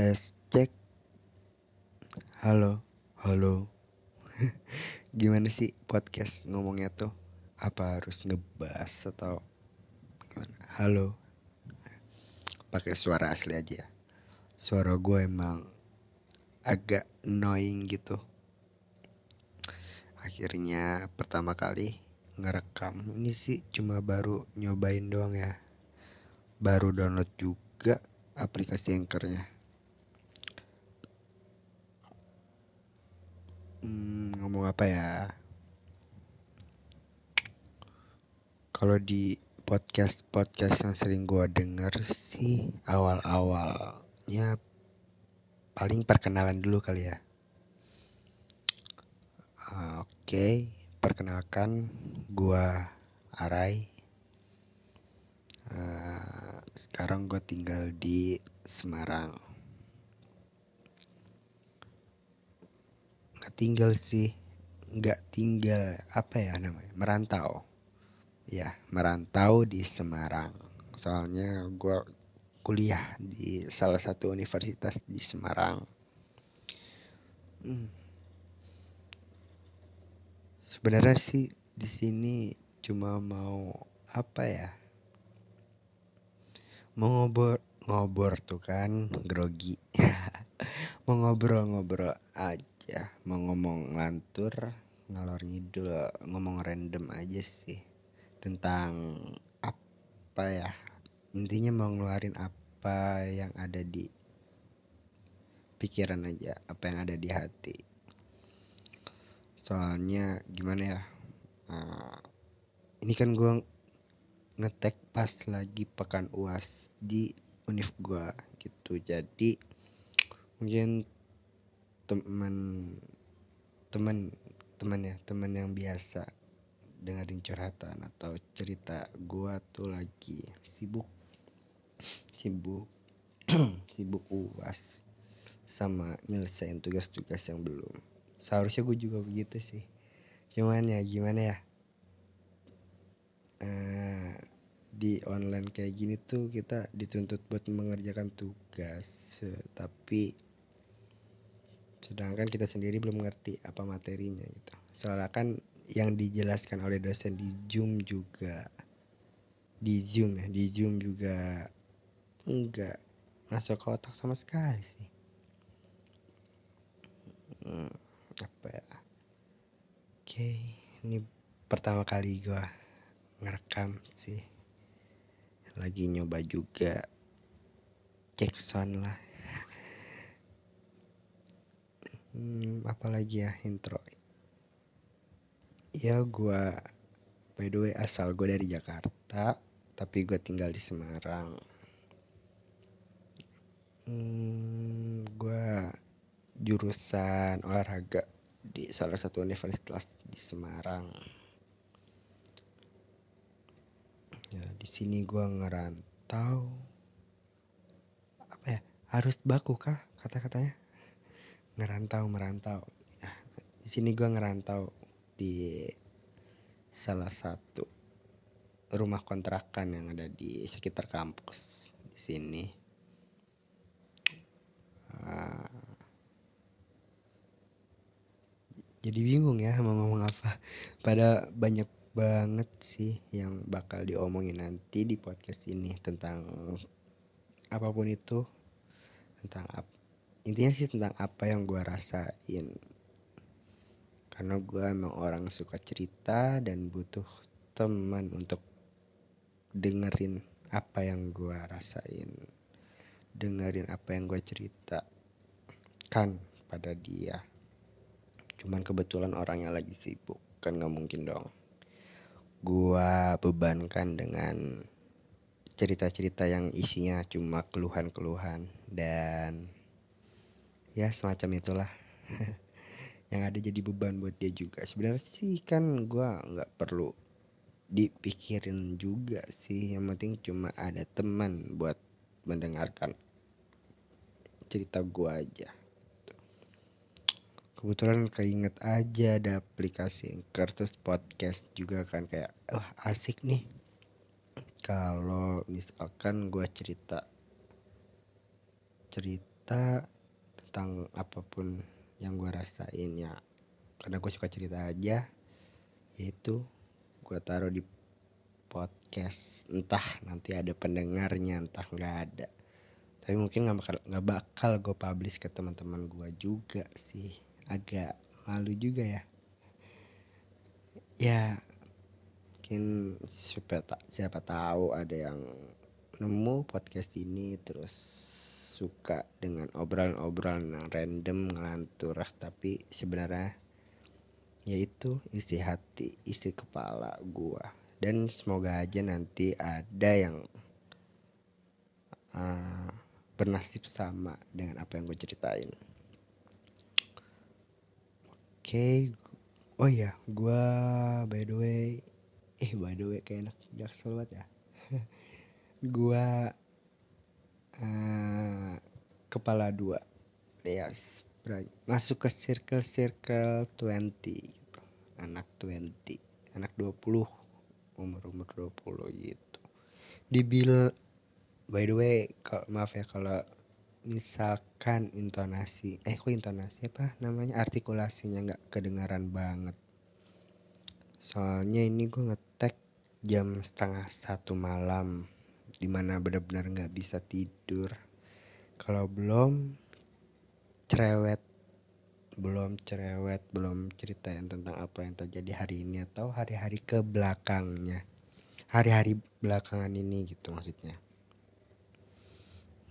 Tes cek. Halo, halo. Gimana sih podcast ngomongnya tuh? Apa harus ngebas atau gimana? Halo. Pakai suara asli aja. Suara gue emang agak annoying gitu. Akhirnya pertama kali ngerekam. Ini sih cuma baru nyobain doang ya. Baru download juga aplikasi Anchor-nya. Hmm, ngomong apa ya? Kalau di podcast podcast yang sering gua denger sih awal-awalnya paling perkenalan dulu kali ya. Ah, Oke, perkenalkan gua Arai. Eh, sekarang gue tinggal di Semarang. Nggak tinggal sih, nggak tinggal apa ya namanya? Merantau. Ya, merantau di Semarang. Soalnya gue kuliah di salah satu universitas di Semarang. Hmm. Sebenarnya sih di sini cuma mau apa ya? Mau ngobrol ngobor tuh kan grogi. Mau ngobrol-ngobrol aja, mau ngomong ngantur, ngalor ngidul, ngomong random aja sih tentang apa ya? Intinya mau ngeluarin apa yang ada di pikiran aja, apa yang ada di hati. Soalnya gimana ya? Uh, ini kan gue ngetek pas lagi pekan uas di univ gue gitu jadi mungkin teman teman teman ya teman yang biasa dengerin curhatan atau cerita gue tuh lagi sibuk. Sibuk sibuk uas sama nyelesain tugas-tugas yang belum. Seharusnya gue juga begitu sih. Cuman ya gimana ya? Uh, di online kayak gini tuh kita dituntut buat mengerjakan tugas tapi sedangkan kita sendiri belum ngerti apa materinya gitu. Soalnya kan yang dijelaskan oleh dosen di Zoom juga di Zoom ya di Zoom juga enggak masuk ke otak sama sekali sih. Hmm, apa ya? Oke ini pertama kali gua ngerekam sih. Lagi nyoba juga cek sound lah hmm, apalagi ya intro? Ya gua by the way asal gue dari Jakarta tapi gue tinggal di Semarang. Hmm, gue jurusan olahraga di salah satu universitas di Semarang. Ya di sini gua ngerantau. Apa ya harus baku kah kata-katanya ngerantau merantau. Ya di sini gua ngerantau di salah satu rumah kontrakan yang ada di sekitar kampus di sini. Uh, jadi bingung ya mau ngomong apa. Pada banyak banget sih yang bakal diomongin nanti di podcast ini tentang apa pun itu tentang ap intinya sih tentang apa yang gue rasain. Karena gue emang orang suka cerita dan butuh teman untuk dengerin apa yang gue rasain. Dengerin apa yang gue cerita kan pada dia. Cuman kebetulan orangnya lagi sibuk kan nggak mungkin dong. Gua bebankan dengan cerita-cerita yang isinya cuma keluhan-keluhan dan ya semacam itulah. Yang ada jadi beban buat dia juga. Sebenarnya sih kan gua nggak perlu dipikirin juga sih. Yang penting cuma ada teman buat mendengarkan cerita gua aja. Kebetulan keinget aja ada aplikasi terus podcast juga kan kayak wah oh, asik nih. Kalau misalkan gue cerita cerita tentang apa pun yang gue rasain ya. Karena gue suka cerita aja yaitu gue taruh di podcast. Entah nanti ada pendengarnya entah nggak ada. Tapi mungkin nggak bakal nggak bakal gue publish ke teman-teman gue juga sih. Agak malu juga ya. Ya mungkin siapa siapa tahu ada yang nemu podcast ini terus suka dengan obrolan-obrolan yang random ngelantur tapi sebenarnya yaitu isi hati isi kepala gua dan semoga aja nanti ada yang uh, bernasib sama dengan apa yang gue ceritain oke okay. oh ya gua by the way eh by the way kayak enak jaksel banget ya gua uh, kepala dua. Yes masuk ke circle circle 20 gitu. anak 20 anak 20 umur umur 20 gitu. Dibil by the way kalau maaf ya kalau misalkan intonasi eh kok intonasi apa namanya? Artikulasinya nggak kedengaran banget. Soalnya ini gue ngetek jam setengah satu malam di mana benar-benar nggak bisa tidur. Kalau belum cerewet. Belum cerewet belum ceritain tentang apa yang terjadi hari ini atau hari-hari ke belakangnya. Hari-hari belakangan ini gitu maksudnya.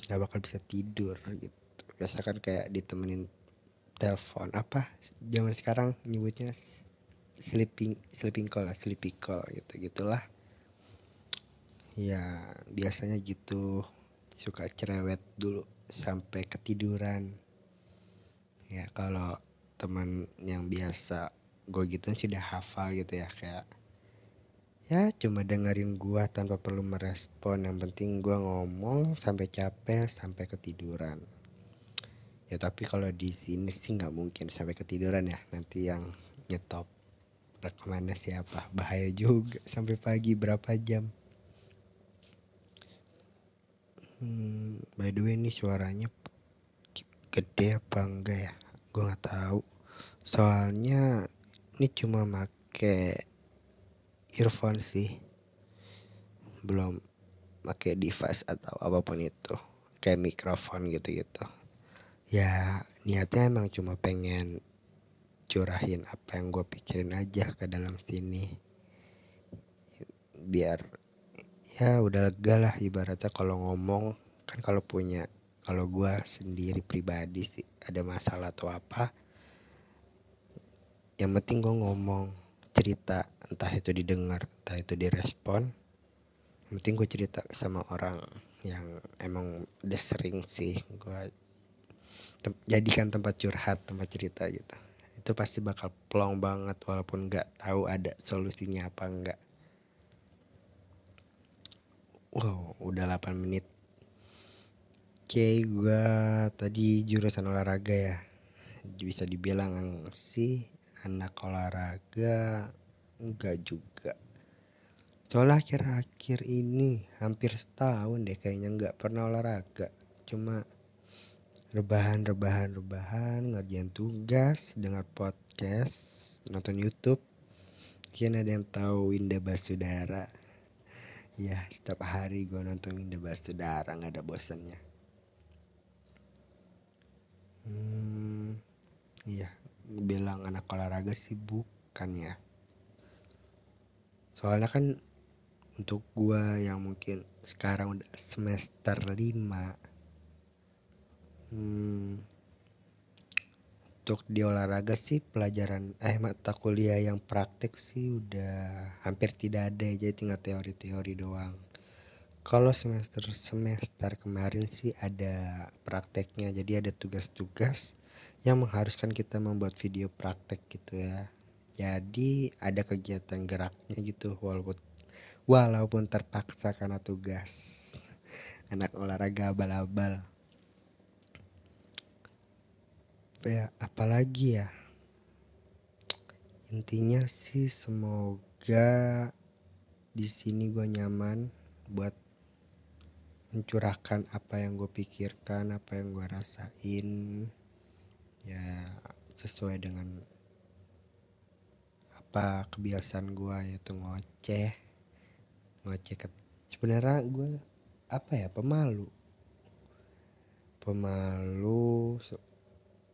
Nggak bakal bisa tidur gitu. Biasa kan kayak ditemenin telepon. Apa? Zaman sekarang nyebutnya sleeping sleeping call lah sleeping call gitu gitulah ya biasanya gitu. Suka cerewet dulu sampai ketiduran. Ya kalau teman yang biasa gue gitu sudah hafal gitu ya kayak ya cuma dengerin gue tanpa perlu merespon. Yang penting gue ngomong sampai capek sampai ketiduran. Ya tapi kalau di sini sih nggak mungkin sampai ketiduran ya. Nanti yang nyetop rekamannya siapa? Bahaya juga. Sampai pagi berapa jam Hmm, by the way ini suaranya gede apa enggak ya? Gue nggak tahu. Soalnya ini cuma make earphone sih. Belum pakai device atau apa pun itu. Kayak mikrofon gitu-gitu. Ya niatnya emang cuma pengen curahin apa yang gue pikirin aja ke dalam sini. Biar ya udah lega lah ibaratnya kalau ngomong. Kan kalau punya kalau gue sendiri pribadi sih ada masalah atau apa yang penting gue ngomong cerita entah itu didengar entah itu direspon yang penting gue cerita sama orang yang emang udah sering sih gue tem jadikan tempat curhat tempat cerita gitu. Itu pasti bakal plong banget walaupun nggak tahu ada solusinya apa enggak Wow, udah 8 menit. Oke, gue tadi jurusan olahraga ya. Bisa dibilang sih anak olahraga enggak juga. Soalnya akhir-akhir ini hampir setahun deh kayaknya nggak pernah olahraga. Cuma rebahan, rebahan, rebahan, ngerjain tugas, dengar podcast, nonton YouTube. Mungkin ada yang tahu Indah Basudara ya setiap hari gue nonton The Best Saudara nggak ada bosannya. Hmm, iya bilang anak olahraga sih bukan ya. Soalnya kan untuk gue yang mungkin sekarang udah semester 5 hmm, untuk di olahraga sih pelajaran eh mata kuliah yang praktek sih udah hampir tidak ada jadi tinggal teori-teori doang. Kalau semester semester kemarin sih ada prakteknya jadi ada tugas-tugas yang mengharuskan kita membuat video praktek gitu ya. Jadi ada kegiatan geraknya gitu walaupun walaupun terpaksa karena tugas. Anak olahraga abal-abal ya apalagi ya? Intinya sih semoga di sini gue nyaman buat mencurahkan apa yang gue pikirkan apa yang gue rasain ya sesuai dengan apa kebiasaan gue yaitu ngoceh ngoceh ke sebenarnya gue apa ya pemalu. Pemalu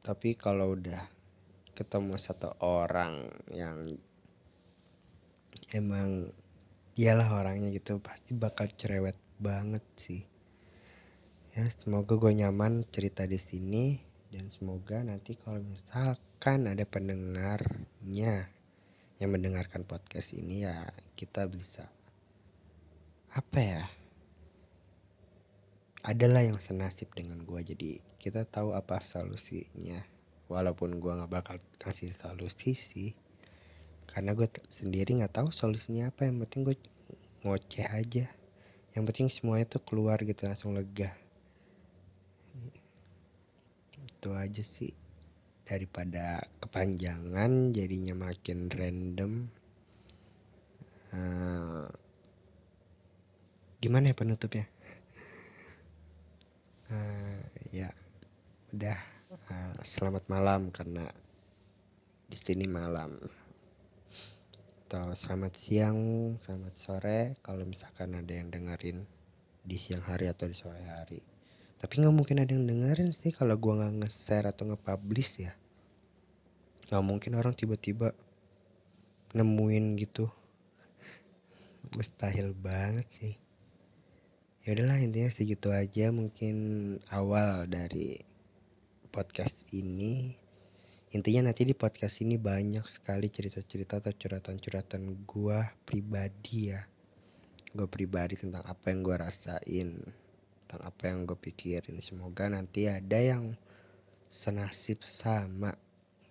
tapi kalau udah ketemu satu orang yang emang dialah orangnya gitu pasti bakal cerewet banget sih. Ya semoga gue nyaman cerita di sini dan semoga nanti kalau misalkan ada pendengarnya yang mendengarkan podcast ini ya kita bisa apa ya adalah yang senasib dengan gue jadi kita tahu apa solusinya. Walaupun gue nggak bakal kasih solusi sih karena gue sendiri nggak tahu solusinya apa. Yang penting gue ngoceh aja. Yang penting semuanya tuh keluar gitu langsung lega. Itu aja sih daripada kepanjangan jadinya makin random. Uh, gimana ya penutupnya uh, ya udah uh, selamat malam karena di sini malam atau selamat siang, selamat sore kalau misalkan ada yang dengerin di siang hari atau di sore hari. Tapi nggak mungkin ada yang dengerin sih kalau gue nggak nge-share atau nge-publish ya. Nggak mungkin orang tiba-tiba nemuin gitu. Mustahil banget sih. Ya udahlah intinya segitu aja mungkin awal dari podcast ini. Intinya nanti di podcast ini banyak sekali cerita-cerita atau curhatan-curhatan gue pribadi ya. Gue pribadi tentang apa yang gue rasain tentang apa yang gue pikirin. Semoga nanti ada yang senasib sama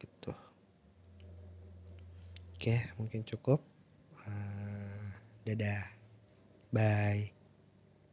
gitu. Oke mungkin cukup. Uh, dadah. Bye